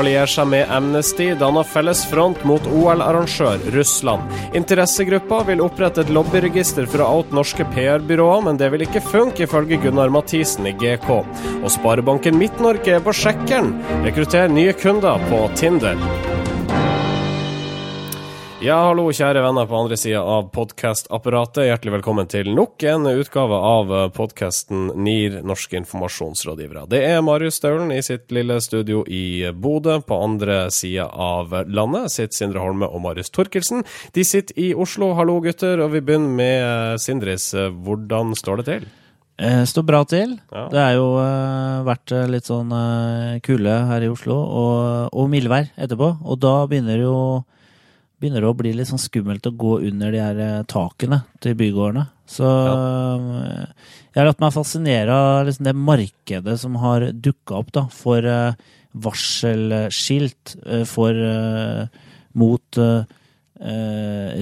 Allierer seg med Amnesty, danner felles front mot OL-arrangør Russland. Interessegruppa vil opprette et lobbyregister for å oute norske PR-byråer, men det vil ikke funke, ifølge Gunnar Mathisen i GK. Og Sparebanken Midt-Norge er på sjekkeren. Rekrutterer nye kunder på Tinder. Ja, hallo, kjære venner på andre sida av podkastapparatet. Hjertelig velkommen til nok en utgave av podkasten NIR, norske informasjonsrådgivere. Det er Marius Staulen i sitt lille studio i Bodø. På andre sida av landet sitter Sindre Holme og Marius Torkelsen. De sitter i Oslo. Hallo, gutter. Og vi begynner med Sindris. Hvordan står det til? Eh, står bra til. Ja. Det har jo uh, vært litt sånn uh, kulde her i Oslo, og, og mildvær etterpå. Og da begynner jo begynner det å bli litt sånn skummelt å gå under de her eh, takene til bygårdene. Så ja. Eh, jeg har latt meg fascinere av liksom det markedet som har dukka opp da, for uh, varselskilt for mot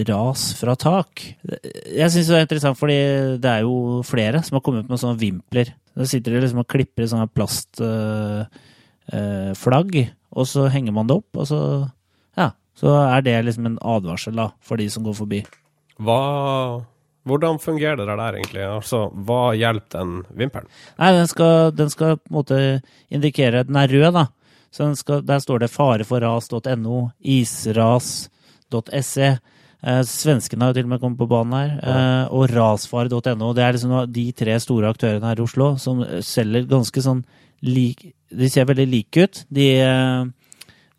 ras fra tak. Jeg syns det er interessant, fordi det er jo flere som har kommet med sånne vimpler. Da sitter de liksom og klipper i sånne plastflagg, og så henger man det opp, og så så er det liksom en advarsel da, for de som går forbi. Hva, hvordan fungerer det der egentlig? Altså, Hva hjelper den vimpelen? Nei, den skal, den skal, på en måte indikere Den er rød, da. Så skal, der står det fareforras.no, isras.se. Eh, svenskene har jo til og med kommet på banen her. Eh, og rasfare.no. Det er liksom de tre store aktørene her i Oslo som selger ganske sånn lik De ser veldig like ut. De eh,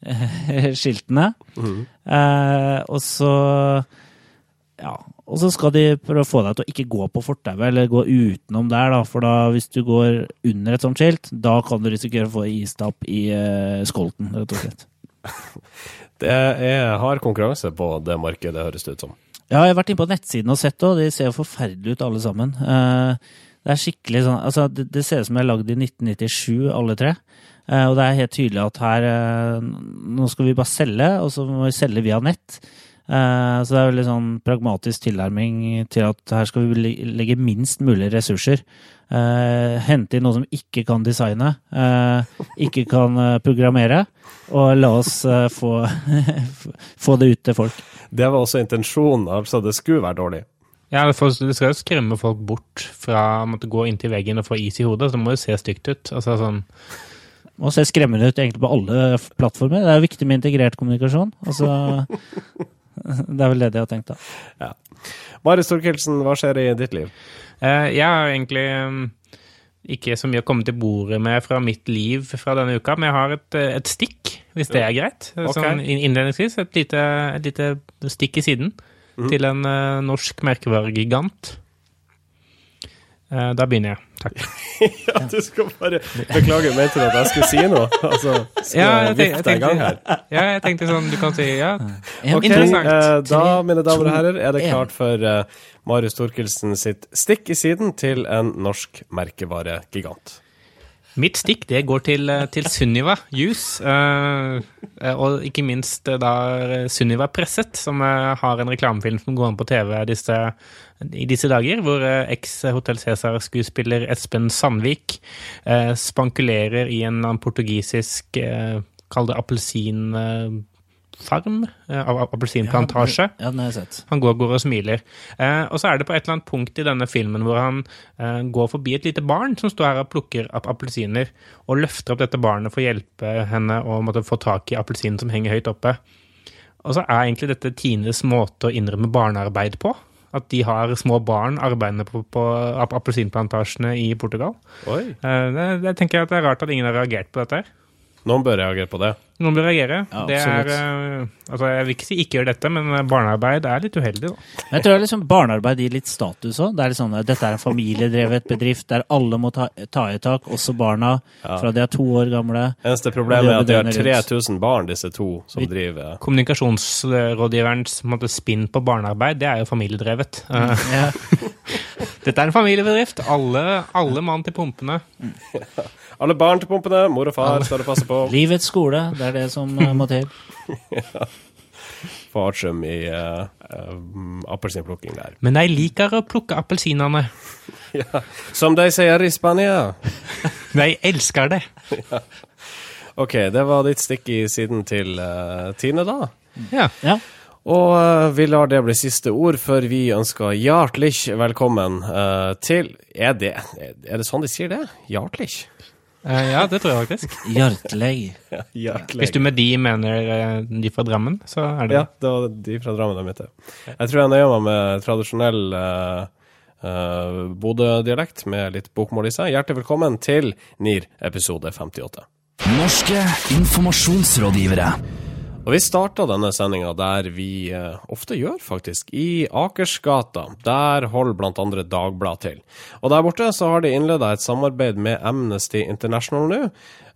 skiltene. Mm. Eh, og så ja, og så skal de prøve å få deg til å ikke gå på fortauet eller gå utenom der, da. For da, hvis du går under et sånt skilt, da kan du risikere å få istapp i eh, skolten, rett og slett. det er hard konkurranse på det markedet, høres det ut som. Ja, jeg har vært inne på nettsiden og sett det, og de ser forferdelige ut alle sammen. Uh, det er skikkelig sånn Altså, det, det ser ut som jeg er lagd i 1997, alle tre. Eh, og det er helt tydelig at her eh, Nå skal vi bare selge, og så må vi selge via nett. Eh, så det er veldig sånn pragmatisk tilnærming til at her skal vi legge minst mulig ressurser. Hente inn noe som ikke kan designe, ikke kan programmere, og la oss få, få det ut til folk. Det var også intensjonen, altså det skulle være dårlig? Ja, det skal jo skremme folk bort fra å måtte gå inntil veggen og få is i hodet. Så det må jo se stygt ut. Altså sånn må ser skremmende ut egentlig på alle plattformer. Det er viktig med integrert kommunikasjon. Altså, det er vel det de har tenkt, da. Ja. Mari Storkelsen, hva skjer i ditt liv? Uh, jeg har egentlig um, ikke så mye å komme til bordet med fra mitt liv fra denne uka, men jeg har et, eh, et stikk, hvis det er greit. Okay. Sånn innledningsvis. Et lite, et lite, stikk i siden mm. til en uh, norsk merkevaregigant. Uh, da begynner jeg. Takk. ja, du skal bare Beklager, mente du at jeg skulle si noe? Altså, skal ja, jeg, tenk, jeg, tenkte, gang her? ja, jeg tenkte sånn Du kan si ja. Ok. Uh, da, mine damer og herrer, er det klart for uh, Marius Thorkildsen sitt stikk i siden til en norsk merkevaregigant. Mitt stikk det går til, til Sunniva Juice, og ikke minst da Sunniva Presset, som har en reklamefilm som går an på TV disse i disse dager, hvor eh, eks-Hotell Cæsar-skuespiller Espen Sandvik eh, spankulerer i en portugisisk eh, Kall det appelsinfarm? Eh, appelsinplantasje. Ja, den har jeg sett. Han går, går og smiler. Eh, og så er det på et eller annet punkt i denne filmen hvor han eh, går forbi et lite barn som står her og plukker opp appelsiner, og løfter opp dette barnet for å hjelpe henne å måtte få tak i appelsinen som henger høyt oppe. Og så er egentlig dette Tines måte å innrømme barnearbeid på. At de har små barn arbeidende på, på appelsinplantasjene i Portugal. Oi. Eh, det, det tenker jeg at det er rart at ingen har reagert på dette. her. Noen bør reagere på det. Noen bør reagere. Ja, det er, uh, altså jeg vil ikke si ikke gjør dette, men barnearbeid er litt uheldig. Da. Jeg tror liksom barnearbeid gir litt status òg. Det er sånn, dette er en familiedrevet bedrift der alle må ta, ta i tak, også barna, ja. fra de er to år gamle. Eneste problemet er at de har 3000 barn, disse to som Vi, driver Kommunikasjonsrådgiverens spinn på barnearbeid, det er jo familiedrevet. Mm, ja. dette er en familiebedrift. Alle, alle mann til pumpene. Alle barn til pumpene, mor og far skal du passe på. Livets skole, det er det som uh, må til. ja. Fartsum i uh, uh, appelsinplukking der. Men de liker å plukke appelsinene. ja. Som de sier i Spania. de elsker det. ja. Ok, det var ditt stikk i siden til uh, Tine, da. Ja. Ja. Og uh, vi lar det bli siste ord før vi ønsker hjertelig velkommen uh, til Er det, er det sånn de sier det? Hjertelig? Uh, ja, det tror jeg faktisk. Hjertelig. Ja. Hvis du med de mener de fra Drammen, så er det Ja, det var de fra Drammen jeg mente. Jeg tror jeg nøyer meg med tradisjonell uh, uh, Bodø-dialekt med litt bokmål i seg. Hjertelig velkommen til NIR episode 58. Norske informasjonsrådgivere. Og Vi starta denne sendinga der vi uh, ofte gjør, faktisk, i Akersgata. Der holder blant andre Dagbladet til. Og der borte så har de innleda et samarbeid med Amnesty International nå.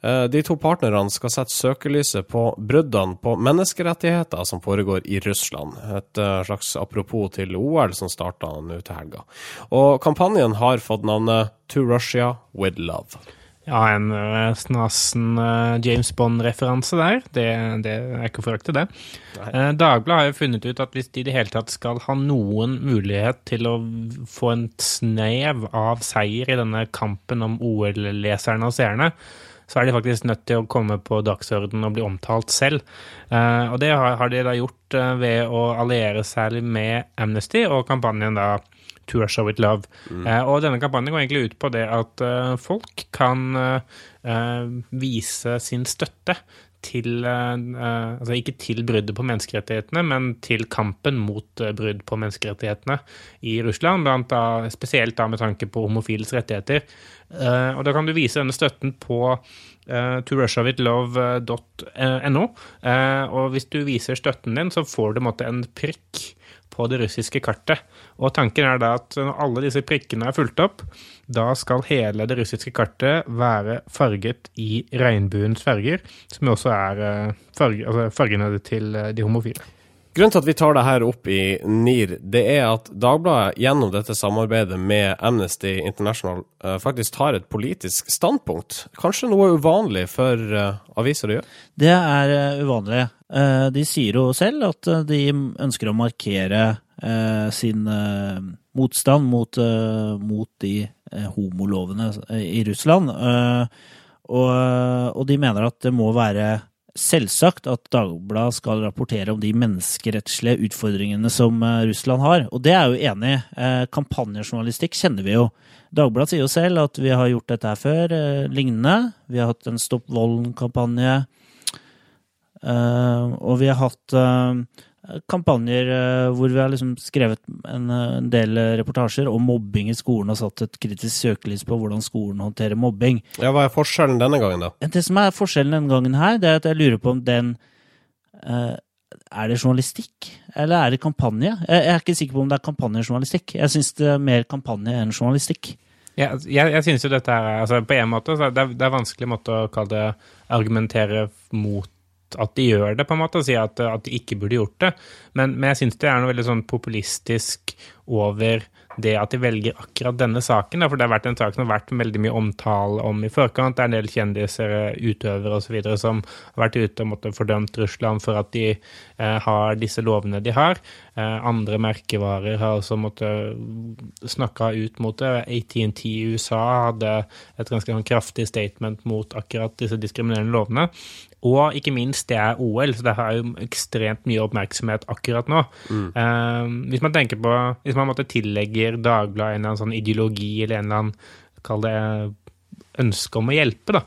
Uh, de to partnerne skal sette søkelyset på bruddene på menneskerettigheter som foregår i Russland. Et uh, slags apropos til OL som starta nå til helga. Og kampanjen har fått navnet To Russia with Love. Ja, en uh, snasen uh, James Bond-referanse der. Det, det, er ikke å forakte, det. Uh, Dagbladet har jo funnet ut at hvis de i det hele tatt skal ha noen mulighet til å få en snev av seier i denne kampen om OL-leserne og seerne, så er de faktisk nødt til å komme på dagsordenen og bli omtalt selv. og det har, de da gjort ved å alliere seg med Amnesty og kampanjen da To Show It Love. Mm. Eh, og denne kampanjen går egentlig ut på det at folk kan vise sin støtte til uh, Altså ikke til bruddet på menneskerettighetene, men til kampen mot brudd på menneskerettighetene i Russland, blant da, spesielt da med tanke på homofiles rettigheter. og da kan du vise denne støtten på torussiawithlove.no, og hvis du viser støtten din, så får du en prikk på det russiske kartet. Og tanken er da at når alle disse prikkene er fulgt opp, da skal hele det russiske kartet være farget i regnbuens farger, som også er eh, farge, altså fargene til eh, de homofile. Grunnen til at vi tar det her opp i NIR, det er at Dagbladet gjennom dette samarbeidet med Amnesty International uh, faktisk tar et politisk standpunkt. Kanskje noe uvanlig for uh, aviser å gjøre? Det er uh, uvanlig. de sier jo selv at de ønsker å markere sin motstand mot, mot de homolovene i Russland. Og, og de mener at det må være selvsagt at Dagbladet skal rapportere om de menneskerettslige utfordringene som eh, Russland har, og det er jo enig. Eh, kampanjejournalistikk kjenner vi jo. Dagbladet sier jo selv at vi har gjort dette her før, eh, lignende. Vi har hatt en Stopp volden-kampanje. Og vi har hatt kampanjer eh, hvor vi har liksom skrevet en, eh, en, del reportasjer om mobbing i skolen og satt et kritisk søkelys på hvordan skolen håndterer mobbing. Ja, Hva er forskjellen denne gangen, da? Det som er forskjellen denne gangen her, det er at jeg lurer på om den uh, Er det journalistikk, eller er det kampanje? Jeg, jeg er ikke sikker på om det er kampanjejournalistikk. Jeg syns det er mer kampanje enn journalistikk. Ja, jeg, jeg synes jo dette er altså På en måte så det er det er vanskelig måte å kalle det argumentere mot at de gjør det, på en måte, og si at, at de ikke burde gjort det. Men, men jeg syns det er noe veldig sånn populistisk over det at de velger akkurat denne saken. Da, for det har vært en sak som har vært veldig mye omtale om i forkant. Det er en del kjendiser, utøvere osv. som har vært ute og måtte fordømt Russland for at de eh, har disse lovene de har. Eh, andre merkevarer har også måttet snakke ut mot det. ATNT i USA hadde et ganske sånn kraftig statement mot akkurat disse diskriminerende lovene. Og ikke minst, det er OL, så det har jo ekstremt mye oppmerksomhet akkurat nå. Mm. Uh, hvis man tenker på Hvis man måtte tillegger Dagbladet en eller annen sånn ideologi eller en eller annen Kall det ønske om å hjelpe, da.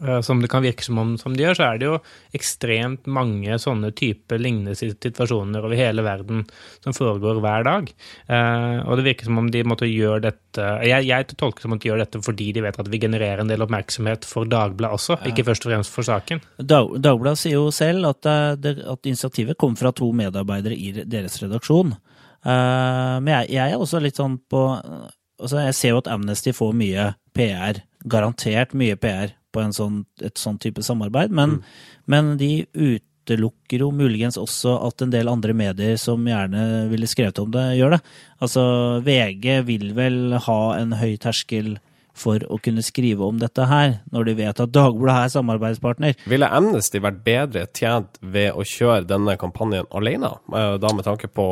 Eh, som det kan virke som om som de gjør, så er det jo ekstremt mange sånne typer lignende situasjoner over hele verden som foregår hver dag. Uh, og det virker som om de måtte gjøre dette Jeg, jeg tolker som at de gjør dette fordi de vet at vi genererer en del oppmerksomhet for Dagbladet også, ja. ikke først og fremst for saken. Dag, Dagbladet sier jo selv at, eh, det, at initiativet kom fra to medarbeidere i deres redaksjon. Men jeg, jeg, er også litt sånn på altså Jeg ser jo at Amnesty får mye PR, garantert mye PR på sånn, et sånn type samarbeid, men, mm. men, de utelukker jo muligens også at en del andre medier som gjerne ville skrevet om det, gjør det. Altså, VG vil vel ha en høy terskel for å kunne skrive om dette her, når de vet at Dagbladet er samarbeidspartner. Ville Amnesty vært bedre tjent ved å kjøre denne kampanjen alene, eh, da med tanke på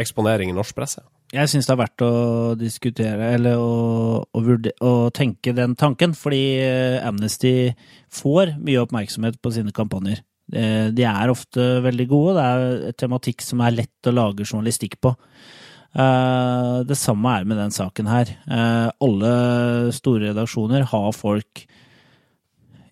eksponering i norsk presse? Jeg syns det er verdt å diskutere, eller å, å, vurde, å, tenke den tanken, fordi eh, Amnesty får mye oppmerksomhet på sine kampanjer. De er ofte veldig gode, det er et tematikk som er lett å lage journalistikk på. Eh, det samme er med den saken her. Eh, alle store redaksjoner har folk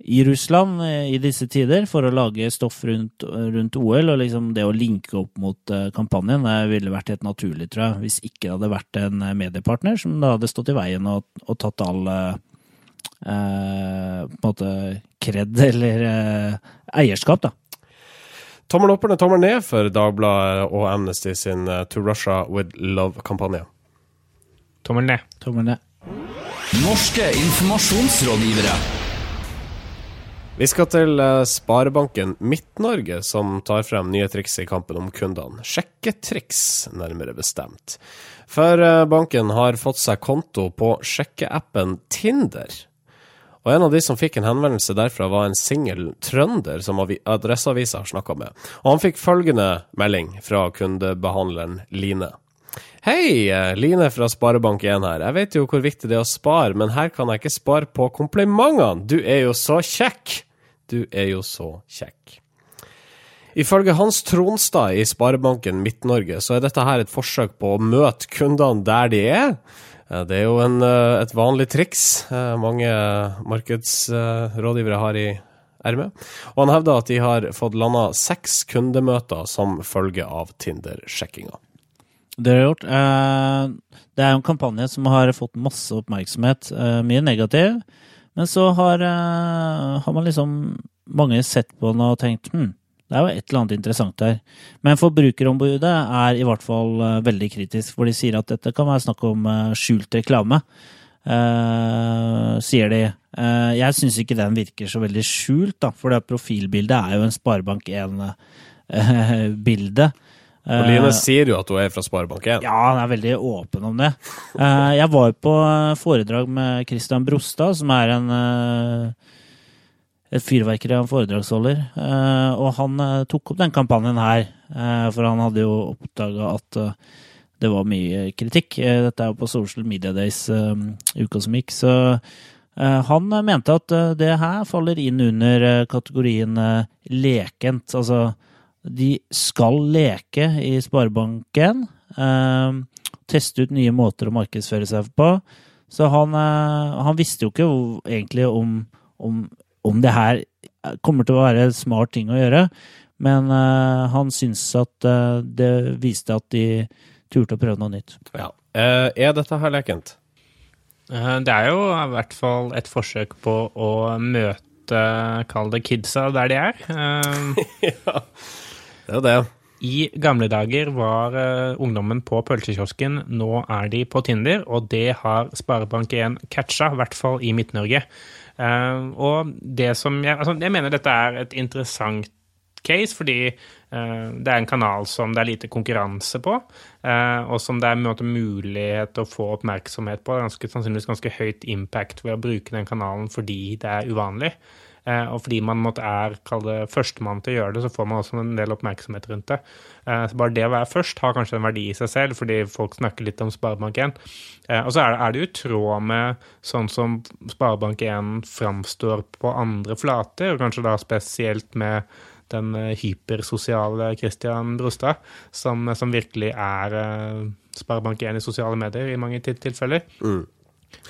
i Russland eh, i disse tider for å lage stoff rundt, rundt OL. Og liksom det å linke opp mot eh, kampanjen det ville vært helt naturlig, tror jeg. Hvis ikke det hadde vært en eh, mediepartner som da hadde stått i veien og, og tatt all eh, på en måte kred eller eh, eierskap, da. Tommel opp eller tommel ned for Dagbladet og Amnesty sin To Russia with Love-kampanje? Tommel ned. Tommel ned. Norske informasjonsrådgivere. Vi skal til uh, Sparebanken Midt-Norge, som tar frem nye triks i kampen om kundene. Sjekketriks, nærmere bestemt. For uh, banken har fått seg konto på sjekkeappen Tinder. Og en av de som fikk en henvendelse derfra, var en singel trønder som Adresseavisa har snakka med. Og han fikk følgende melding fra kundebehandleren Line. Hei, eh, Line fra Sparebank1 her. Jeg vet jo hvor viktig det er å spare, men her kan jeg ikke spare på komplimentene. Du er jo så kjekk! Du er jo så kjekk. Ifølge Hans Tronstad i Sparebanken Midt-Norge så er dette her et forsøk på å møte kundene der de er. Eh, det er jo en, eh, et vanlig triks mange markedsrådgivere har i ermet. Og han hevder at de har fått landa seks kundemøter som følge av Tinder-sjekkinga. Det har gjort. Eh, det er en kampanje som har fått masse oppmerksomhet, eh, mye negativ. Men så har, eh, har man liksom mange sett på den og tenkt hm, det er jo et eller annet interessant der. Men Forbrukerombudet er i hvert fall veldig kritisk, for de sier at dette kan være snakk om skjult reklame. Uh, sier de. Uh, jeg syns ikke den virker så veldig skjult, da, for det profilbildet er jo en Sparebank1-bilde. Uh, og Line eh, sier jo at hun er fra Sparebank1. Ja, han er veldig åpen om det. Eh, jeg var på foredrag med Christian Brostad, som er en eh, et fyrverkeri av en foredragsholder. Og han tok opp den kampanjen her, for han hadde jo oppdaga at det var mye kritikk. Dette er jo på Social Media Days uka som gikk, så han mente at det her faller inn under kategorien lekent. Altså de skal leke i Sparebanken. Eh, teste ut nye måter å markedsføre seg på. Så han, eh, han visste jo ikke egentlig om, om, om, det her kommer til å være en smart ting å gjøre. Men eh, han syns at eh, det viste at de turte å prøve noe nytt. Ja. Eh, er dette her lekent? Eh, det er jo i hvert fall et forsøk på å møte, kall det kidsa, der de er. ja. Det er det. I gamle dager var uh, ungdommen på pølsekiosken, nå er de på Tinder, og det har Sparebank1 catcha, i hvert fall i Midt-Norge. Uh, og det som jeg, altså, jeg mener dette er et interessant case, fordi uh, det er en kanal som det er lite konkurranse på, og som det er måte, mulighet til å få oppmerksomhet på. Det Ganske, sannsynligvis ganske høyt impact ved å bruke den kanalen fordi det er uvanlig. Eh, og fordi man måtte er førstemann til å gjøre det, så får man også en del oppmerksomhet rundt det. Eh, så bare det å være først har kanskje en verdi i seg selv, fordi folk snakker litt om Sparebank1. Eh, og så er det jo tråd med sånn som Sparebank1 framstår på andre flater, kanskje da spesielt med den hypersosiale Christian Brustad, som, som virkelig er Sparebank1 i sosiale medier i mange tilfeller. Mm.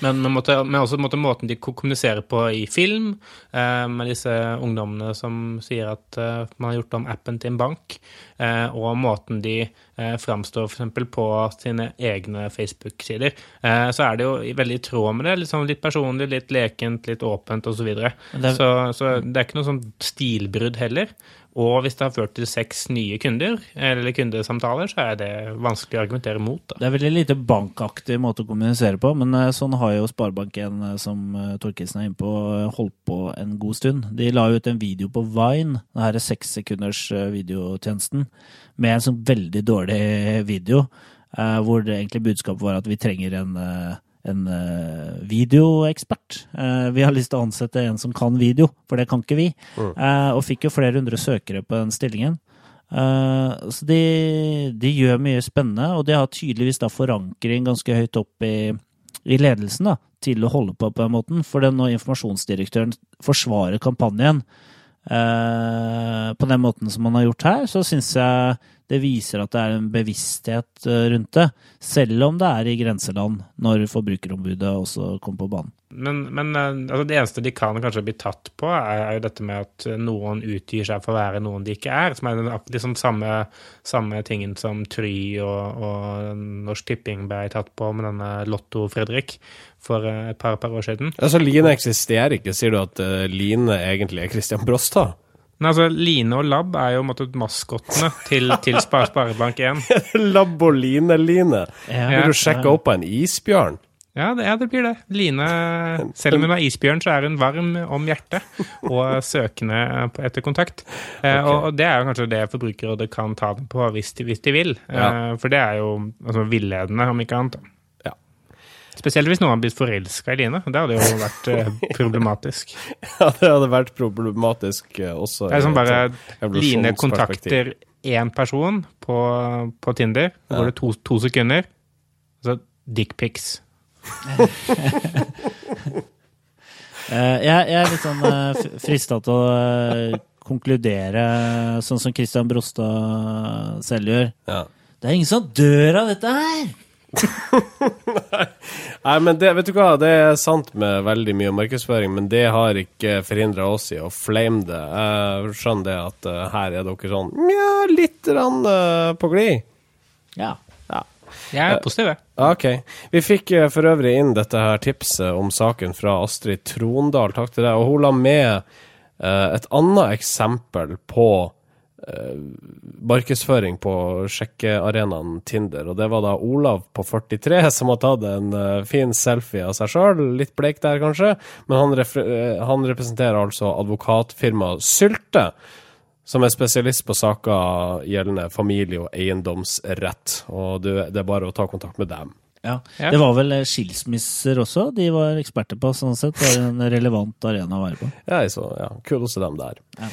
Men, men, måtte, men også måtte måten de kommuniserer på i film, eh, med disse ungdommene som sier at eh, man har gjort om appen til en bank, eh, og måten de eh, framstår f.eks. på sine egne Facebook-sider, eh, så er det jo veldig i tråd med det. Liksom litt personlig, litt lekent, litt åpent osv. Så, videre. så, så det er ikke noe sånn stilbrudd heller. Og hvis det har ført til seks nye kunder, eller kundesamtaler, så er det vanskelig å argumentere mot. Da. Det er veldig lite bankaktig måte å kommunisere på, men eh, sånn har jo Sparebank1, eh, som eh, er inne på, holdt på en god stund. De la ut en video på Vine, denne sekssekunders videotjenesten, med en sånn veldig dårlig video, hvor det egentlig budskapet var at vi trenger en en uh, videoekspert. Uh, vi har lyst til å ansette en som kan video, for det kan ikke vi. Mm. Uh, og fikk jo flere hundre søkere på den stillingen. Så de, de, gjør mye spennende, og de har tydeligvis da forankring ganske høyt opp i, i ledelsen da, til å holde på på den måten. For når informasjonsdirektøren forsvarer kampanjen uh, på den måten som han har gjort her, så syns jeg det viser at det er en bevissthet rundt det. Selv om det er i grenseland, når Forbrukerombudet også kommer på banen. Men, men eh, altså det eneste de kan kanskje bli tatt på, er, er, jo dette med at noen utgir seg for å være noen de ikke er. Som er liksom samme, samme tingen som Try og, og, Norsk Tipping ble tatt på med denne Lotto-Fredrik for eh, et par, par år siden. Altså Line eksisterer ikke, sier du at Line egentlig er Christian Brostad? Nei, altså Line og Lab er jo måtte, maskottene til, til Sparebank1. Lab og Line-Line. Ja. Vil du sjekke opp på en isbjørn? Ja det, ja, det blir det. Line, selv om hun er isbjørn, så er hun varm om hjertet og søkende etter kontakt. Eh, okay. Og, det er jo kanskje det Forbrukerrådet kan ta den på hvis de, hvis de vil. Eh, ja. For det er jo altså, villedende, om ikke annet. Spesielt hvis noen har blitt forelska i Line. Det hadde jo vært eh, problematisk. ja, det hadde vært problematisk også. Det er som bare Line kontakter én person på, på Tinder, hvor det er to, to sekunder. Så dickpics. Eh, jeg, jeg, er litt sånn uh, frista til å uh, konkludere sånn som Christian Brostad selv gjør. Ja. Det er ingen som dør av dette her! Nei, men det, vet du hva, det er sant med veldig mye markedsføring, men det har ikke forhindra oss i å flame det. Jeg skjønner det at uh, her er dere sånn ja, litt rann, på glid. Ja. Jeg er positiv, jeg. Ok. Vi fikk eh, for øvrig inn dette her tipset om saken fra Astrid Trondal. Takk til deg. Og hun la med uh, et annet eksempel på uh, markedsføring på sjekkearenaen Tinder. Og det var da Olav på 43 som har tatt en uh, fin selfie av seg sjøl. Litt bleik der, kanskje. Men han, han representerer altså advokatfirmaet Sylte som er spesialist på saker gjeldende familie- og eiendomsrett. Og det er bare å ta kontakt med dem. Ja. ja. Det var vel eh, skilsmisser også de var eksperter på, sånn sett. Det var en relevant arena å være på. Ja, så, ja kudos til dem der. Ja,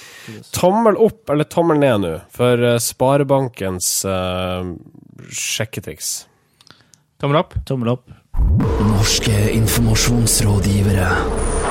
tommel opp eller tommel ned nå for uh, Sparebankens uh, sjekketriks? Tommel opp. Tommel opp. Norske informasjonsrådgivere.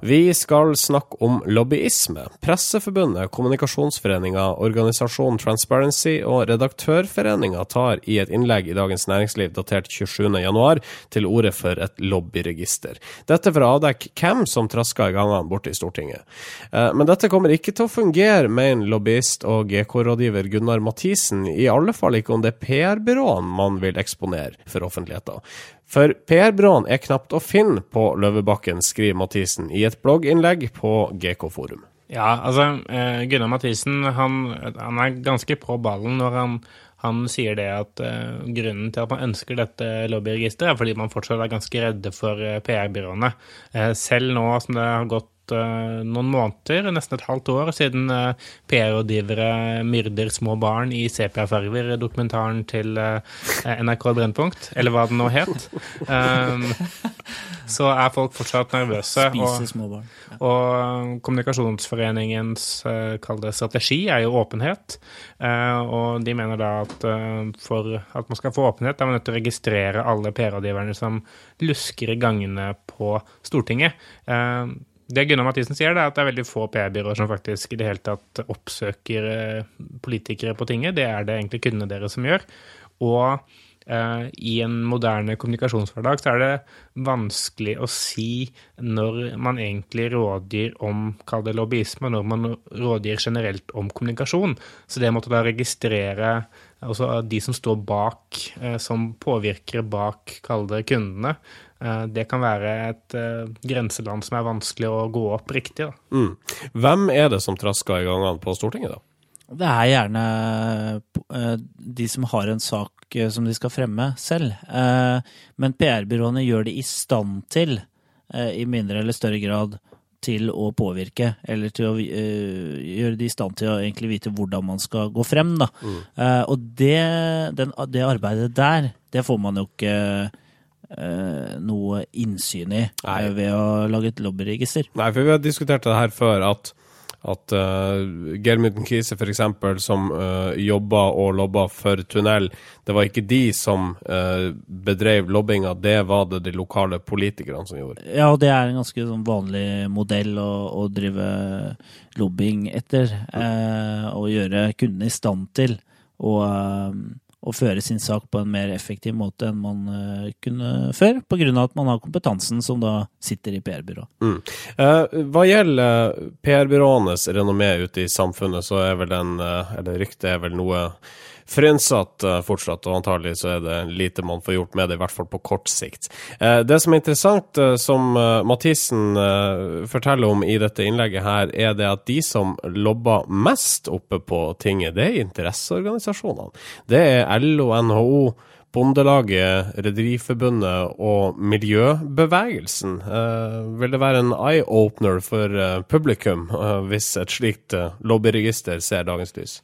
Vi skal snakke om lobbyisme. Presseforbundet, Kommunikasjonsforeninga, organisasjonen Transparency og Redaktørforeninga tar i et innlegg i Dagens Næringsliv datert 27.1 til orde for et lobbyregister. Dette for å avdekke hvem som traska i gangene borte i Stortinget. Eh, men dette kommer ikke til å fungere, mener lobbyist og GK-rådgiver Gunnar Mathisen, i alle fall ikke om det er PR-byråene man vil eksponere for offentligheten. For PR-byråene er knapt å finne på Løvebakken, skriver Mathisen i et blogginnlegg på GK Forum. Ja, altså eh, Gunnar Mathisen han, han, er ganske på ballen når han, han sier det at uh, grunnen til at man ønsker dette lobbyregisteret, er fordi man fortsatt er ganske redde for uh, PR-byråene. Selv nå som det har gått noen måneder, nesten et halvt år, siden uh, PR-rådgivere myrder små barn i sepiafarger, dokumentaren til uh, NRK Brennpunkt, eller hva den nå het. Um, så er folk fortsatt nervøse. Og. Og Kommunikasjonsforeningens det strategi er jo åpenhet. og de mener da at for at man skal få åpenhet, er man nødt til å registrere alle PR-rådgiverne som lusker i gangene på Stortinget. Det Gunnar Mathisen sier, er at det er veldig få PR-byråer som faktisk i det hele tatt oppsøker eh, politikere på tinget. Det er det egentlig kundene deres som gjør. Og eh, i en moderne kommunikasjonshverdag så er det vanskelig å si når man egentlig rådgir om kall det lobbyisme, og når man rådgir generelt om kommunikasjon. Så det måtte da registrere altså de som står bak, eh, som påvirkere bak, kall det kundene, det kan være et uh, grenseland som er vanskelig å gå opp riktig. Mm. Hvem er det som trasker i gangene på Stortinget, da? Det er gjerne uh, de som har en sak som de skal fremme selv. men PR-byråene gjør det i stand til, i mindre eller større grad, til å påvirke, eller til å gjøre det i stand til å egentlig vite hvordan man skal gå frem. Da. Mm. og det, den, det arbeidet der, det får man jo ikke Eh, noe innsyn i Nei. Eh, ved å lage et lobbyregister. Nei, for vi har diskutert det her før, at at uh, Germund Kise f.eks., som uh, jobba og lobba for tunnel, det var ikke de som uh, bedrev lobbinga, det var det de lokale politikerne som gjorde. Ja, og det er en ganske sånn vanlig modell å, å drive lobbying etter. Uh, og gjøre kundene i stand til å å føre sin sak på en mer effektiv måte enn man uh, kunne før, pga. at man har kompetansen som da sitter i PR-byrå. Mm. Eh, hva gjelder PR-byråenes renommé ute i samfunnet, så er vel den, uh, eller ryktet er vel noe frynsatt uh, fortsatt, og antagelig så er det lite man får gjort med det, i hvert fall på kort sikt. Uh, det som er interessant, uh, som Mathisen forteller om i dette innlegget her, er det at de som lobber mest oppe på tinget, det er interesseorganisasjonene. Det er LO, NHO, Bondelaget, Rederiforbundet og miljøbevegelsen. vil det være en eye-opener for publikum hvis et slikt lobbyregister ser dagens lys?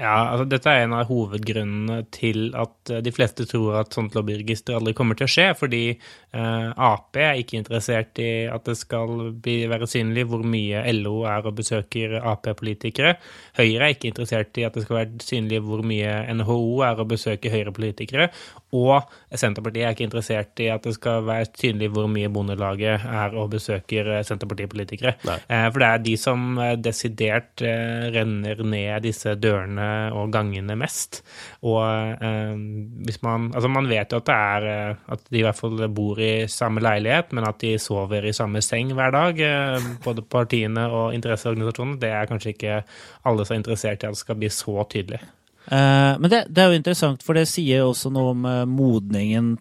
Ja, altså Dette er en av hovedgrunnene til at eh, de fleste tror at sånt lobbyregister aldri kommer til å skje, fordi eh, Ap er ikke interessert i at det skal bli, være synlig hvor mye LO er og besøker Ap-politikere. Høyre er ikke interessert i at det skal være synlig hvor mye NHO er og besøker Høyre-politikere. Og Senterpartiet er ikke interessert i at det skal være synlig hvor mye Bondelaget er og besøker eh, Senterpartipolitikere. Eh, for det er de som eh, desidert eh, renner ned disse dørene og gangene mest. Og eh, hvis man Altså, man vet jo at det er eh, At de i hvert fall bor i samme leilighet, men at de sover i samme seng hver dag. både partiene og interesseorganisasjonene. Det er kanskje ikke alle som er interessert i at det skal bli så tydelig. Uh, men det, det, er jo interessant, for det sier jo også noe om modningen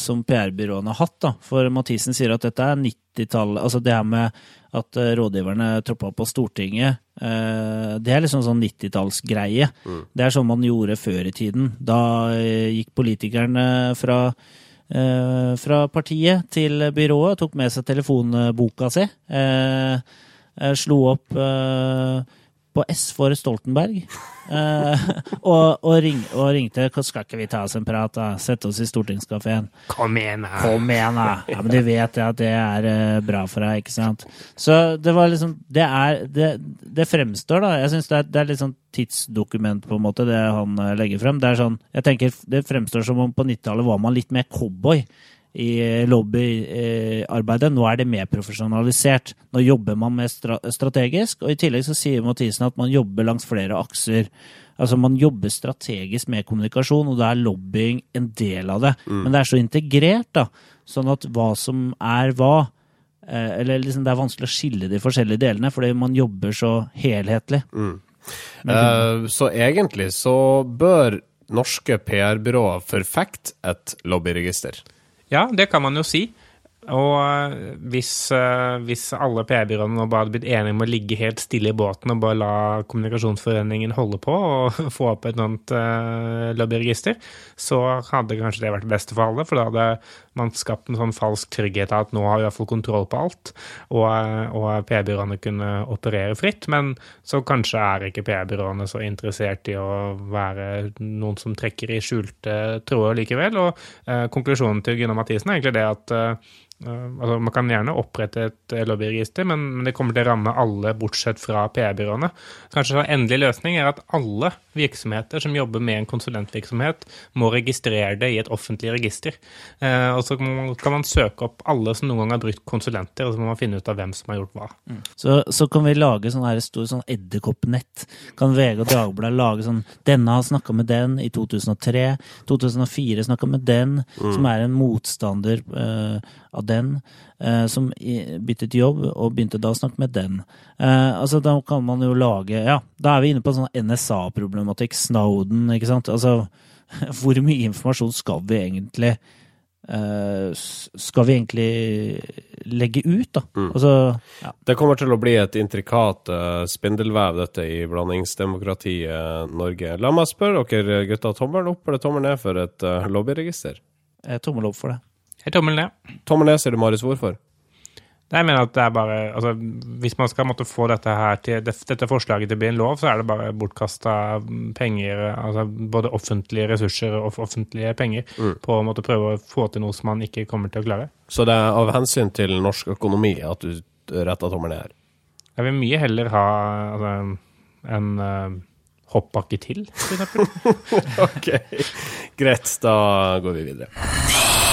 som PR-byråene har hatt. da. For Mathisen sier at dette er 90-tallet Altså det her med at rådgiverne troppa på Stortinget, det er liksom sånn 90-tallsgreie. Mm. Det er sånn man gjorde før i tiden. Da gikk politikerne fra fra partiet til byrået, tok med seg telefonboka si, slo opp på S for Stoltenberg. Uh, og, og, ring, og, ringte Skal ikke vi ta oss en prat, da? Sette oss i stortingskafeen. Kom igjen, da. Kom igjen, da. Ja, men du vet at det er uh, bra for deg, ikke sant? Så det var liksom Det er Det, det fremstår, da. Jeg syns det, det, er litt sånn tidsdokument, på en måte, det han uh, legger frem. Det er sånn Jeg tenker det fremstår som om på 90-tallet var man litt mer cowboy i lobbyarbeidet. Nå er det mer profesjonalisert. Nå jobber man mer strategisk, og i tillegg så sier Mathisen at man jobber langs flere akser. Altså Man jobber strategisk med kommunikasjon, og da er lobbying en del av det. Mm. Men det er så integrert, da, sånn at hva som er hva eh, Eller liksom det er vanskelig å skille de forskjellige delene, fordi man jobber så helhetlig. Mm. Uh, så egentlig så bør norske PR-byråer forfekte et lobbyregister? Ja, det kan man jo si. Og eh, hvis, eh, hvis alle PR-byråene nå bare hadde blitt enige om å ligge helt stille i båten og bare la Kommunikasjonsforeningen holde på og få opp et sånt uh, lobbyregister, så hadde kanskje det vært det beste for alle. For da hadde man skapt en sånn falsk trygghet av at nå har vi iallfall kontroll på alt, og, og PR-byråene kunne operere fritt. Men så kanskje er ikke PR-byråene så interessert i å være noen som trekker i skjulte tråder likevel. Og uh, konklusjonen til Gunnar Mathisen er egentlig det at uh, altså, man kan gjerne opprette et eh, lobbyregister, men, men, det kommer til å ramme alle bortsett fra PR-byråene. Kanskje en endelig løsning er at alle virksomheter som jobber med en konsulentvirksomhet, må registrere det i et offentlig register. Eh, og så kan man søke opp alle som noen gang har brukt konsulenter, og så må man finne ut av hvem som har gjort hva. Mm. Så, så, kan vi lage sånn her stor sånn edderkoppnett. Kan VG og Dagbladet lage sånn Denne har snakka med den i 2003. 2004 snakka med den, mm. som er en motstander eh, av den, eh, som byttet jobb, og begynte da å snakke med den. Eh, altså, da kan man jo lage Ja, da er vi inne på sånn NSA-problematikk, Snowden, ikke sant. Altså, hvor mye informasjon skal vi egentlig Uh, skal vi egentlig legge ut, da? Mm. Altså, ja. Det kommer til å bli et intrikat uh, spindelvev, dette i blandingsdemokratiet Norge. La meg spørre dere gutta, tommel opp eller tommel ned for et uh, lobbyregister? Tommel opp for det. Jeg tommel ned. Tommel ned, sier du, Marius. Hvorfor? Jeg mener at det er bare altså, Hvis man skal måtte få dette her til dette forslaget til å bli en lov, så er det bare bortkasta penger, altså både offentlige ressurser og offentlige penger, mm. på å måtte prøve å få til noe som man ikke kommer til å klare. Så det er av hensyn til norsk økonomi at du retter tommelen ned her? Jeg vil mye heller ha altså, en uh, hoppbakke til, for eksempel. ok, greit. Da går vi videre.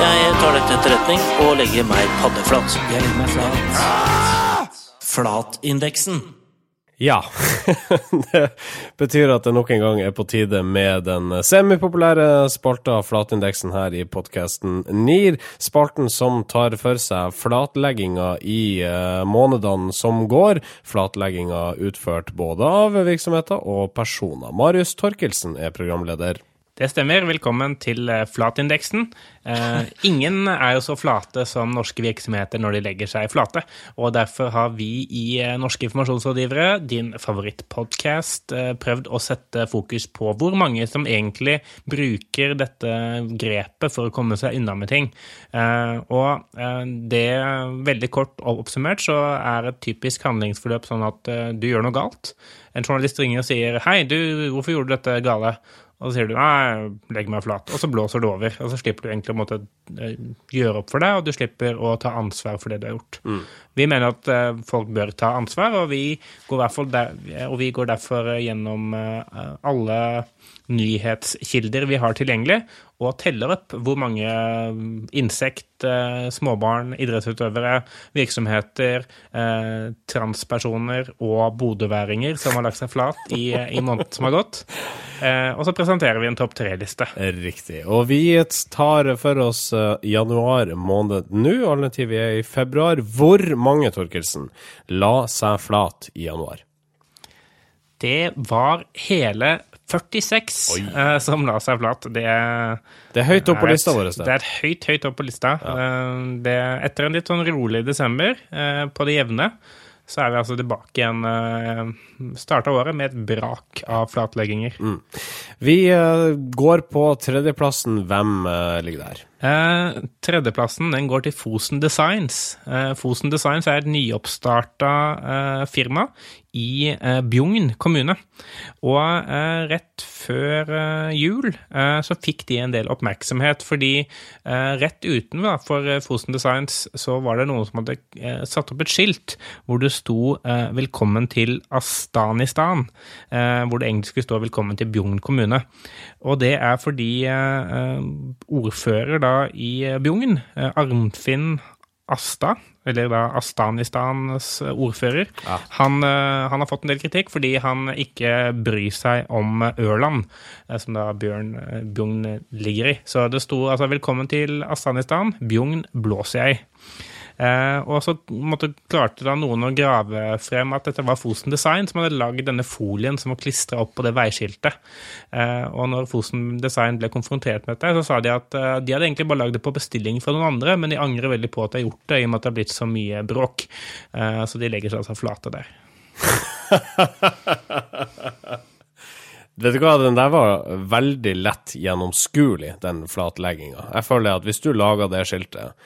Jeg tar dette til etterretning og legger meg paddeflat. Jeg legger meg flat. Flatindeksen. Ja. det betyr at det nok en gang er på tide med den semipopulære spalta Flatindeksen her i podkasten NIR. Spalten som tar for seg flatlegginga i uh, månedene som går. Flatlegginga utført både av virksomheter og personer. Marius Torkelsen er programleder. Det stemmer. Velkommen til eh, Flatindeksen. Eh, ingen er jo så flate som norske virksomheter når de legger seg flate. Og derfor har vi i eh, Norske informasjonsrådgivere, din favorittpodkast, eh, prøvd å sette fokus på hvor mange som egentlig bruker dette grepet for å komme seg unna med ting. Eh, og det, veldig kort oppsummert, så er et typisk handlingsforløp sånn at du gjør noe galt. En journalist ringer og sier 'Hei, du, hvorfor gjorde du dette gale?' Og så sier du nei, legg meg flat, og så blåser det over. Og så slipper du egentlig å måtte eh, gjøre opp for det, og du slipper å ta ansvar for det du har gjort. Mm. Vi mener at uh, folk bør ta ansvar, og vi går, der, og vi går derfor gjennom uh, alle nyhetskilder vi har tilgjengelig, og teller opp hvor mange insekt, småbarn, idrettsutøvere, virksomheter, eh, transpersoner og bodøværinger som har lagt seg flat i, i måneden som har gått. Eh, og så presenterer vi en topp tre-liste. Riktig. Og vi tar for oss januar måned nå, alternativt vi er i februar. Hvor mange, Torkelsen, la seg flat i januar? Det var hele 46 uh, som la seg flat. Det, det er høyt opp på lista vår. Det er høyt, høyt opp på lista. Ja. Uh, det, etter en litt sånn rolig desember uh, på det jevne, så er vi altså tilbake igjen uh, Starta året med et brak av flatlegginger. Mm. Vi går på tredjeplassen. Hvem ligger der? Eh, tredjeplassen den går til Fosen Designs. Eh, Fosen Designs er et nyoppstarta eh, firma i Bjugn kommune. Og rett før jul så fikk de en del oppmerksomhet, fordi rett utenfor Fosen Designs så var det noen som hadde satt opp et skilt hvor det sto 'Velkommen til Astanistan', hvor det egentlig skulle stå 'Velkommen til Bjugn kommune'. Og det er fordi ordfører da i Bjugn, Arnfinn Asta, eller da Astanistans ordfører, ja. han, eh, han, har fått en del kritikk fordi han ikke bryr seg om Ørland, eh, som da Bjørn eh, Bjugn ligger i. Så det sto altså 'Velkommen til Astanistan, Bjugn blåser jeg'. Eh, og så måtte, klarte da noen å grave frem at dette var Fosen Design som hadde lagd denne folien som var klistra opp på det veiskiltet. Eh, og når Fosen Design ble konfrontert med dette, så sa de at eh, de hadde egentlig bare lagd det på bestilling fra noen andre, men de angrer veldig på at de har gjort det, i og med at det har blitt så mye bråk. Eh, så de legger seg altså flate der. Vet du hva, den der var veldig lett gjennomskuelig, den flatlegginga. Jeg føler at hvis du lager det skiltet,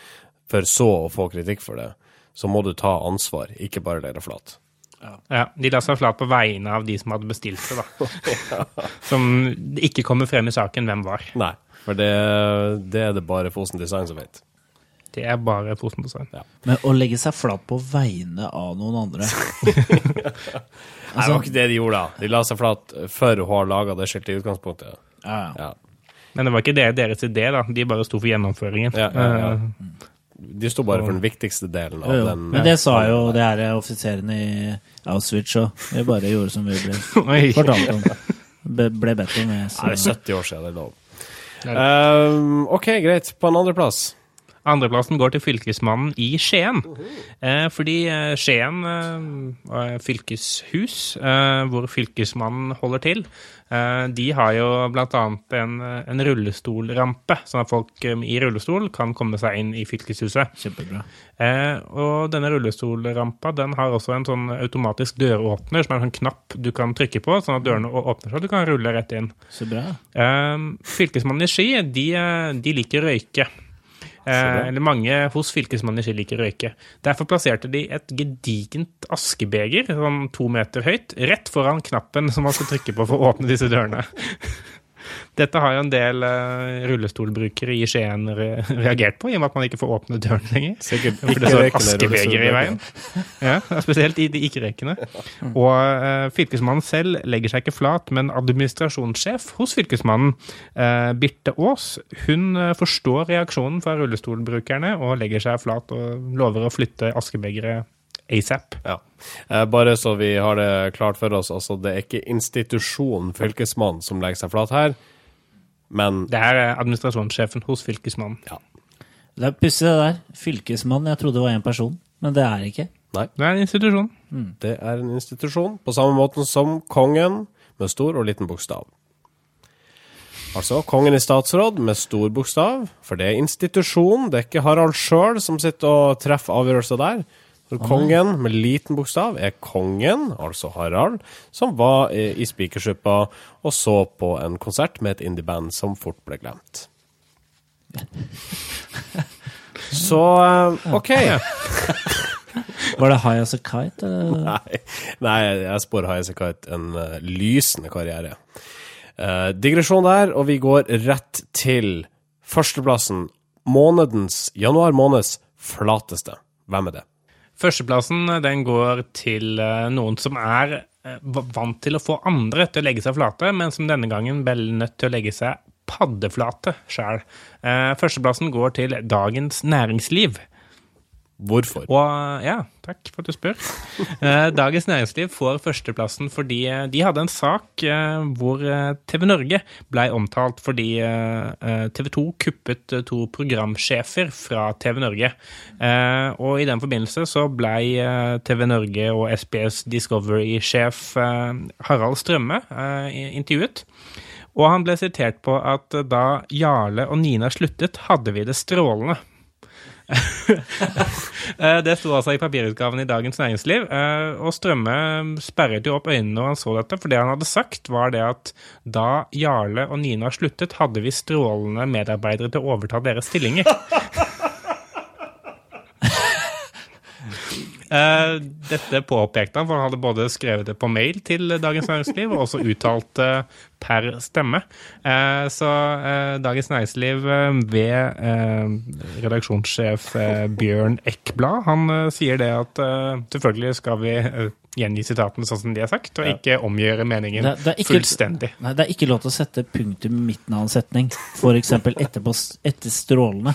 for så å få kritikk for det, så må du ta ansvar, ikke bare legge deg flat. Ja. ja. De la seg flat på vegne av de som hadde bestilt det, da. ja. Som ikke kommer frem i saken hvem var. Nei, for det, det er det bare Fosen Design som vet. Det er bare Fosen Design. Ja. Men å legge seg flat på vegne av noen andre altså, Nei, det var ikke det de gjorde, da. De la seg flat for hun har laga det skiltet i utgangspunktet. Ja, ja. Men det var ikke det deres idé, da. De bare sto for gjennomføringen. Ja, ja, ja. De sto bare for den viktigste delen av jo, den. Men det sa jo det her offiserene i Auschwitz òg. Vi bare gjorde som vi ble fortalt om. Ble, ble bedt om. Det er 70 år siden, det er lov. Um, ok, greit. På en andreplass? Andreplassen går til Fylkesmannen i Skien. Eh, fordi eh, Skien eh, fylkeshus, eh, hvor Fylkesmannen holder til, eh, de har jo annet en, en rullestolrampe, sånn at folk eh, i rullestol kan komme seg inn i fylkeshuset. Kjempebra. Eh, og denne rullestolrampa den har også en sånn automatisk døråpner, som er en sånn knapp du kan trykke på, sånn at dørene åpner seg, og du kan rulle rett inn. Så bra. Fylkesmannen i Ski, de, de liker røyke. Eh, eller mange hos fylkesmannen i Ski liker å røyke. Derfor plasserte de et gedigent askebeger, sånn to meter høyt, rett foran knappen som man skal trykke på for å åpne disse dørene. Dette har jo en del uh, rullestolbrukere i Skien re reagert på, i og med at man ikke får åpne døren lenger. Sikkert For det står et askebeger i veien. Ja, spesielt i de ikke-rekene. Og uh, fylkesmannen selv legger seg ikke flat, men administrasjonssjef hos fylkesmannen, uh, Birte Aas, hun forstår reaksjonen fra rullestolbrukerne og legger seg flat og lover å flytte askebegeret asap. Ja. Eh, Bare så vi har det klart for oss, altså det er ikke institusjonen fylkesmann som legger seg flat her, men Det her er administrasjonssjefen hos fylkesmannen. Det er pussig, det der. Fylkesmann, jeg trodde det var én person, men det er ikke. nei, Det er en institusjon. det er en institusjon, på samme måten som kongen, med stor og liten bokstav. Altså kongen i statsråd med stor bokstav, for det er institusjon, det er ikke Harald sjøl som sitter og treffer avgjørelser der. Kongen med liten bokstav er kongen, altså Harald, som var i, i Spikersuppa og så på en konsert med et indieband som fort ble glemt. Så eh, OK. Var det High As A Kite? Nei, nei jeg spår High as a Kite en eh, lysende karriere. Eh, digresjon der, og vi går rett til førsteplassen. Månedens, januar måneds flateste. Hvem er det? Førsteplassen eh, den går til eh, noen som er eh, vant til å få andre til å legge seg flate, men som denne gangen ble nødt til å legge seg paddeflate sjøl. Førsteplassen går til Dagens Næringsliv. Hvorfor? Og ja, takk for at du spør. Eh, Dagens Næringsliv får førsteplassen fordi eh, de hadde en sak eh, hvor TV Norge blei omtalt fordi TV 2 kuppet to programsjefer fra TV Norge. Og i den forbindelse så blei TV Norge og SBS Discovery-sjef Harald Strømme intervjuet. Og han ble sitert på at da Jarle og Nina sluttet, hadde vi det strålende. Eh, Det sto altså i papirutgaven i Dagens Næringsliv. eh, Og Strømme sperret jo opp øynene når han så dette, for det han hadde sagt, var det at da Jarle og Nina sluttet, hadde vi strålende medarbeidere til å overta deres stillinger. Eh, Dette påpekte han, for han hadde både skrevet det på mail til Dagens Næringsliv og også uttalt per stemme. Eh, Så eh, Dagens Næringsliv eh, ved eh, redaksjonssjef eh, Bjørn Eckblad, han eh, sier det at eh, selvfølgelig skal vi eh, gjengi sitatene sånn som de er sagt, og ikke omgjøre meningen Det, det er ikke, fullstendig. Nei, det er ikke lov til å sette punktum i midten av en setning. For eksempel etterpå, etter strålende.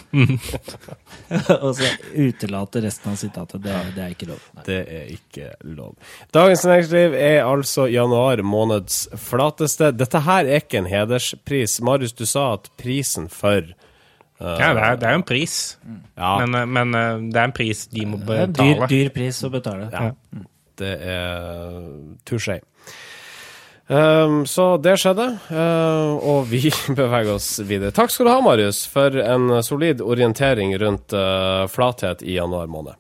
og så utelate resten av sitatet. Det, det er ikke lov. Nei. Det er ikke lov. Dagens Næringsliv er altså januar måneds flateste. Dette her er ikke en hederspris. Marius, du sa at prisen for uh, Ja, det er, det er jo en pris, ja, men, eh, men eh, det er en pris de må Det er en dyr, dyr pris å betale. Ja. det er touché. Um, så det skjedde, uh, og vi beveger oss videre. Takk skal du ha, Marius, for en solid orientering rundt uh, flathet i januar måned.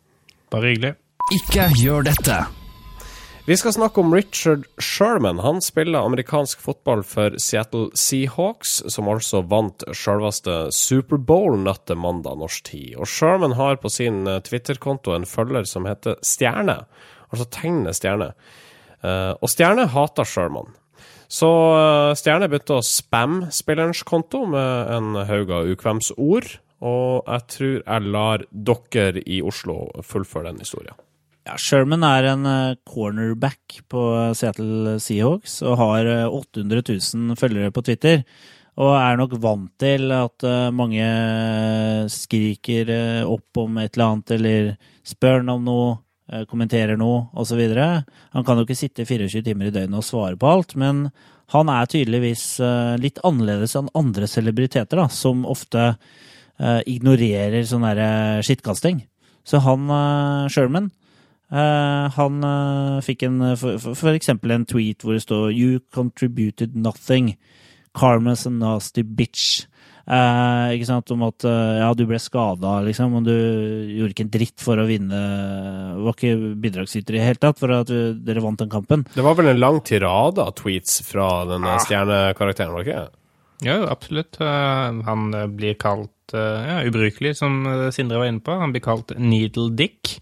Bare hyggelig. Ikke gjør dette. Vi skal snakke om Richard Sherman. Han spiller amerikansk fotball for Seattle Seahawks, som altså vant selveste Superbowl natt til mandag norsk tid. Og Sherman har på sin eh, Twitter-konto en følger som heter Stjerne, altså tegnet Stjerne. Eh, og Stjerne hater Sherman. Så eh, Stjerne begynte å spamme spillerens konto med en haug av ukvemsord, og jeg tror jeg lar dere i Oslo fullføre den historien. Ja, Sherman er en eh, cornerback på Seattle Seahawks og har eh, 800 000 følgere på Twitter. Og er nok vant til at eh, mange skriker eh, opp om et eller annet, eller spør han om noe, eh, kommenterer noe, osv. Han kan jo ikke sitte 24 timer i døgnet og svare på alt, men han er tydeligvis eh, litt annerledes enn andre celebriteter, da, som ofte eh, ignorerer sånn skittkasting. Så han, Sherman, uh, han uh, fikk en, for, for, for, eksempel en tweet hvor det står You contributed nothing. Karma's a nasty bitch. Uh, ikke sant, Om at uh, ja, du ble skada, liksom, og du gjorde ikke en dritt for å vinne. Du var ikke bidragsyter i det hele tatt for at du, dere vant den kampen. Det var vel en lang tirade av tweets fra denne ah. stjernekarakteren, var det ikke? Ja, absolutt. Han blir kalt ja, ubrukelig, som Sindre var inne på. Han blir kalt Needle Dick.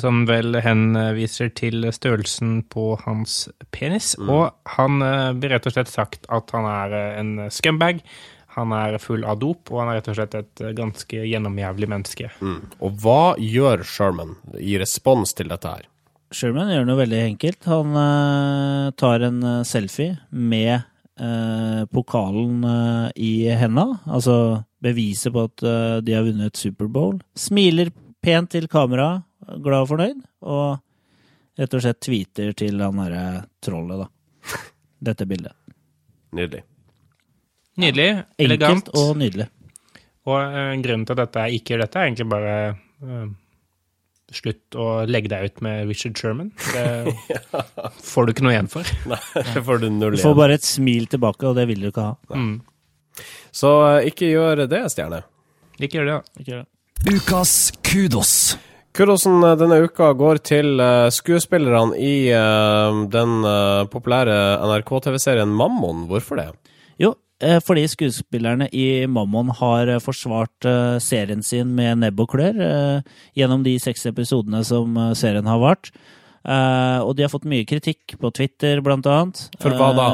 Som vel henviser til størrelsen på hans penis. Mm. Og han blir rett og slett sagt at han er en scumbag han er full av dop, og han er rett og slett et eh, ganske gjennomjævlig menneske. Mm. Og hva gjør Sherman i respons til dette her? Sherman gjør noe veldig enkelt. Han uh, tar en uh, selfie med uh, pokalen i henda, altså beviset på at de har vunnet Superbowl. Smiler pent til kamera, glad og fornøyd, og rett og slett tweeter til han derre trollet, da. Dette bildet. Nydelig. Nydelig. Enkelt elegant. og nydelig. Og uh, grunnen til at dette ikke gjør dette, er egentlig bare uh, Slutt å legge deg ut med Richard Sherman. Det ja. får du ikke noe igjen for. Nei, det får du null igjen. Du får bare et smil tilbake, og det vil du ikke ha. Mm. Så uh, ikke gjør det, Stjerne. Ikke gjør det, da. Ikke gjør det. Ukas kudos. Kudosen denne uka går til skuespillerne i den populære NRK-TV-serien Mammon. Hvorfor det? Jo, Eh, fordi skuespillerne i Mammon har eh, forsvart eh, serien sin med nebb og klør gjennom de seks episodene som serien har vart. Og de har fått mye kritikk på Twitter, blant annet. For hva da?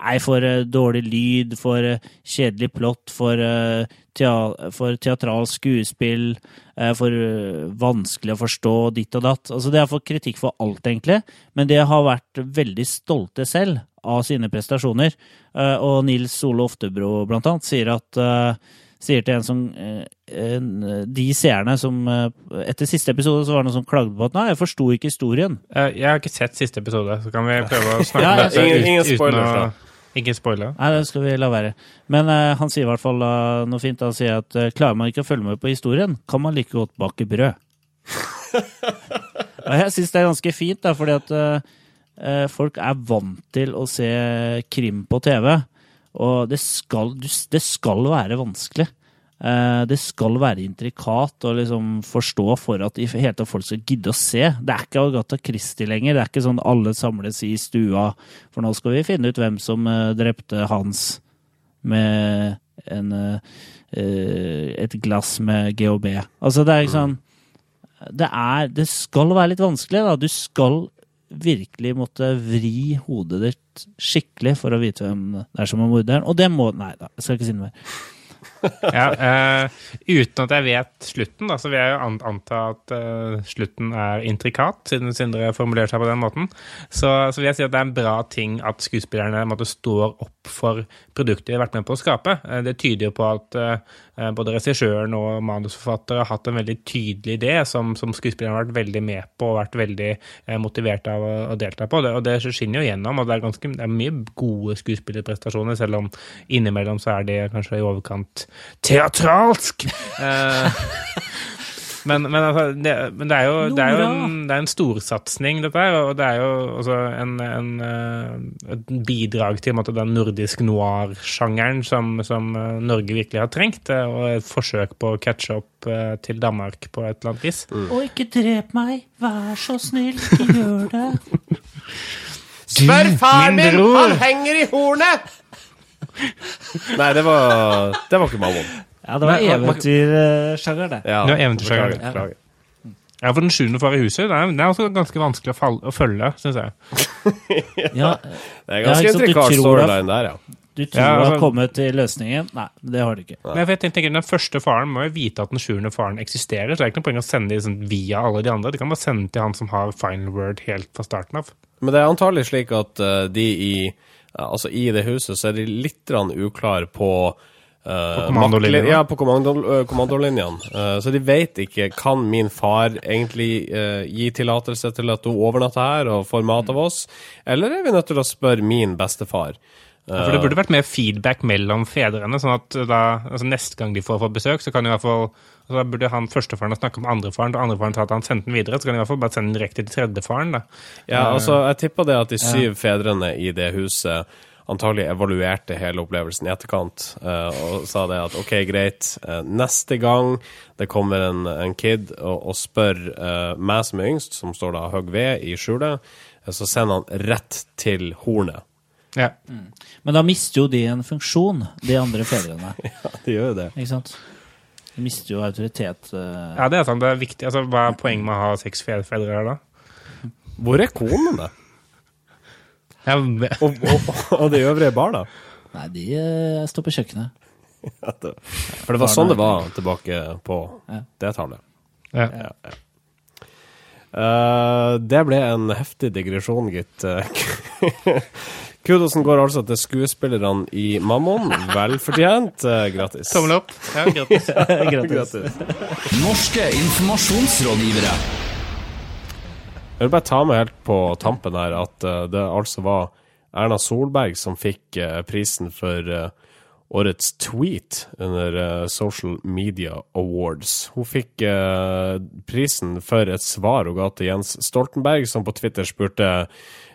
Nei, for dårlig lyd, for kjedelig plott, for, for teatralsk skuespill, for vanskelig å forstå ditt og datt. Altså, de har fått kritikk for alt, egentlig, men de har vært veldig stolte selv av sine prestasjoner. Eh, og Nils Ole Oftebro blant annet sier at eh, sier til en som eh, De seerne som Etter siste episode så var det noen som klagde på at nei, jeg forsto ikke historien. Jeg har ikke sett siste episode, så kan vi prøve å snakke ja, om ingen, ingen spoilers, da. Ikke spoile. Nei, det skal vi la være. Men uh, han sier i hvert fall uh, noe fint. Han sier at uh, klarer man ikke å følge med på historien, kan man like godt bake brød. og jeg syns det er ganske fint, da, fordi at Eh, folk er vant til å se krim på TV, og det skal, det skal være vanskelig. Eh, det skal være intrikat å liksom forstå for at hele tatt folk skal gidde å se. Det er ikke Agatha Christie lenger. Det er ikke sånn alle samles i stua, for nå skal vi finne ut hvem som eh, drepte Hans med en, et glass med GHB. Altså, det er ikke sånn det, er, det skal være litt vanskelig. da. Du skal virkelig måtte vri hodet ditt skikkelig for å vite hvem det er som er morderen. Og det må Nei da, jeg skal ikke si noe mer. ja, uh, uten at jeg vet slutten, da, så vil jeg jo anta at uh, slutten er intrikat, siden Sindre formulerer seg på den måten. Så, så, vil jeg si at det er en bra ting at skuespillerne måtte, står opp for produktet de har vært med på å skape. Uh, det tyder jo på at både regissøren og manusforfattere har hatt en veldig tydelig idé som, som skuespillerne har vært veldig med på og vært veldig motivert av å, å delta på. Det, og det skinner jo gjennom, og det er, ganske, det er mye gode skuespillerprestasjoner, selv om innimellom så er det kanskje i overkant teatralsk! Eh, men, men, altså, det, men, det, er jo, det er jo en, det er en storsatsing, dette her. Og det er jo også en, en, eh, et bidrag til måte, den nordisk noir-sjangeren som, som, eh, Norge virkelig har trengt. Og et forsøk på å catche opp til Danmark på et eller annet vis. Mm. Og ikke drep meg, vær så snill, ikke gjør det. Spør far min, han henger i hornet! Nei, det var, det var ikke Mammon. Ja, det var eventyrsjanger, det. Ja, det var eventyrsjanger. Beklager. Ja, for Den sjuende far i huset det er, det er også ganske vanskelig å, falle, å følge, syns jeg. ja, det er ganske intrikat storyline der, ja. Du tror ja, altså, du har kommet til løsningen? Nei, det har du ikke. Men jeg tenker, Den første faren må jo vite at den sjuende faren eksisterer. så Det er ikke noe poeng å sende dem sånn via alle de andre. De kan bare sende til han som har final word helt fra starten av. Men det er antagelig slik at uh, de i altså i det huset så er de litt uklare på Uh, på kommandolinjene? Ja, på kommando, uh, kommandolinjene. Uh, så de vet ikke kan min far egentlig gi tillatelse til at hun overnatter her og får mat av oss, eller er vi nødt til å spørre min bestefar? Ja, for det burde vært mer feedback mellom fedrene, sånn at da, altså neste gang de får får besøk, så kan i hvert fall altså Da burde han førstefaren snakke med andrefaren, og andrefaren sa at han sendte den videre, så kan de i hvert fall bare sende den direkte til tredjefaren, da. Ja, altså, jeg tipper det at de syv fedrene i det huset antagelig evaluerte hele opplevelsen i etterkant uh, og sa det at OK, greit, uh, neste gang det kommer en, en kid og, og spør uh, meg som er yngst, som står da hogg ved i skjulet, så sender han rett til hornet. Ja. Mm. Men da mister jo de en funksjon, de andre fedrene. ja, de gjør jo det. Ikke sant? Mister jo autoritet. Ja, det er sant. Det er viktig. Altså, hva er poenget med å ha seks fedre her, da? Hvor er konene? Ja, og, og, og, de øvrige barna? Nei, de uh, står på kjøkkenet. Ja, det, for det var sånn det var tilbake på ja. det tallet. Ja. ja uh, det ble en heftig digresjon, gitt. Kudosen går altså til skuespillerne i Mammon. Velfortjent. Gratis. grattis. Tommel opp. Ja, grattis. grattis. Norske informasjonsrådgivere. Jeg vil bare ta med helt på tampen her at uh, det altså var Erna Solberg som fikk uh, prisen for årets tweet under Social Media Awards. Hun fikk prisen for et svar hun ga til Jens Stoltenberg, som på Twitter spurte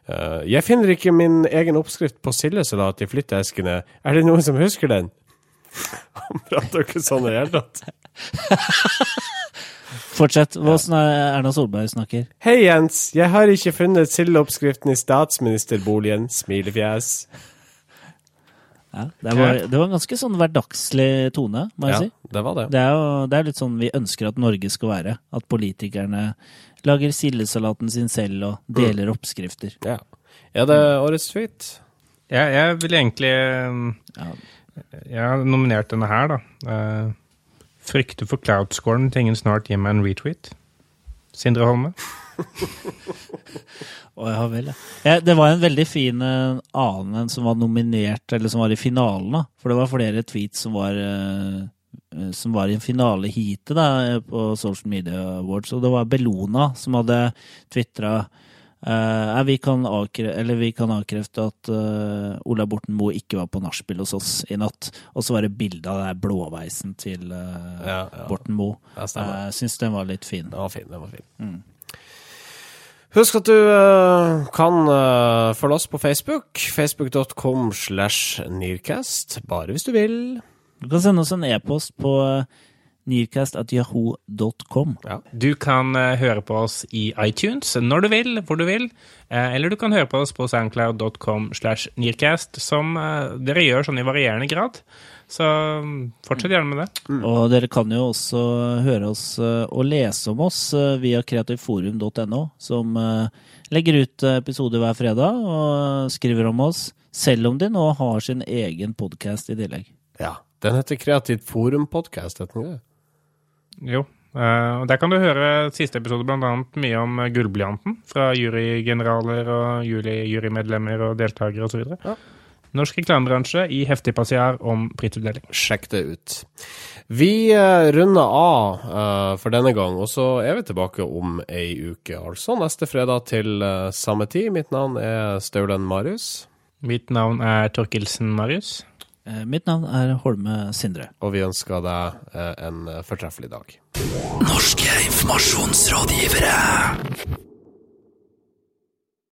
Jeg finner ikke min egen oppskrift på sildesalat i flytteeskene. Er det noen som husker den? Han prater jo ikke sånn i det hele tatt. Fortsett. Hvordan Erna Solberg snakker? Hei, Jens. Jeg har ikke funnet sildeoppskriften i statsministerboligen. Smilefjes. Ja, det var, det var en ganske sånn hverdagslig tone, må jeg ja, si. Det var det. Det er jo det er litt sånn vi ønsker at Norge skal være. At politikerne lager sildesalaten sin selv og deler mm. oppskrifter. Ja. Er det årets tweet? Ja, jeg vil egentlig ja. Jeg har nominert denne her, da. Uh, Frykter for cloudscoren til ingen snart gir meg en retweet. Sindre Holme? oh, ja vel, ja. Det var en veldig fin uh, annen som var nominert, eller som var i finalen, da. For det var flere tweets som var uh, som var i en finale heatet da, på Social Media Awards, og det var Bellona som hadde tvitra Uh, vi, kan vi, kan avkrefte at uh, Ola Borten Moe ikke var på nachspiel hos oss i natt. Og så var det bilde av den blåveisen til uh, ja, ja. Borten Moe. Jeg uh, syns den var litt fin. Den var fin. Den var fin. Mm. Husk at du kan følge oss på Facebook. Facebook.com slash Nearcast. Bare hvis du vil. Du kan sende oss en e-post på nearcast.yahoo.com. Ja. Du kan uh, høre på oss i iTunes når du vil, hvor du vil. Uh, eller du kan høre på oss på soundcloud.com slash nearcast, som uh, dere gjør sånn i varierende grad. Så um, fortsett gjerne med det. Mm. Og dere kan jo også høre oss og lese om oss via kreativforum.no, som legger ut episoder hver fredag og skriver om oss, selv om de nå har sin egen podkast i tillegg. Ja. Den heter Kreativt Forum Podcast, heter den det? Jo. Uh, Der kan du høre siste episode bl.a. mye om gullblyanten fra jurygeneraler og jurymedlemmer og deltakere osv. Ja. Norsk reklamebransje i heftig passiar om prisutdeling. Sjekk det ut. Vi uh, runder av uh, for denne gang, og så er vi tilbake om ei uke. Altså neste fredag til uh, samme tid. Mitt navn er Staulen Marius. Mitt navn er Torkelsen Marius. Eh, mitt navn er Holme Sindre. Og vi ønsker deg eh, en fortreffelig dag. Norske informasjonsrådgivere.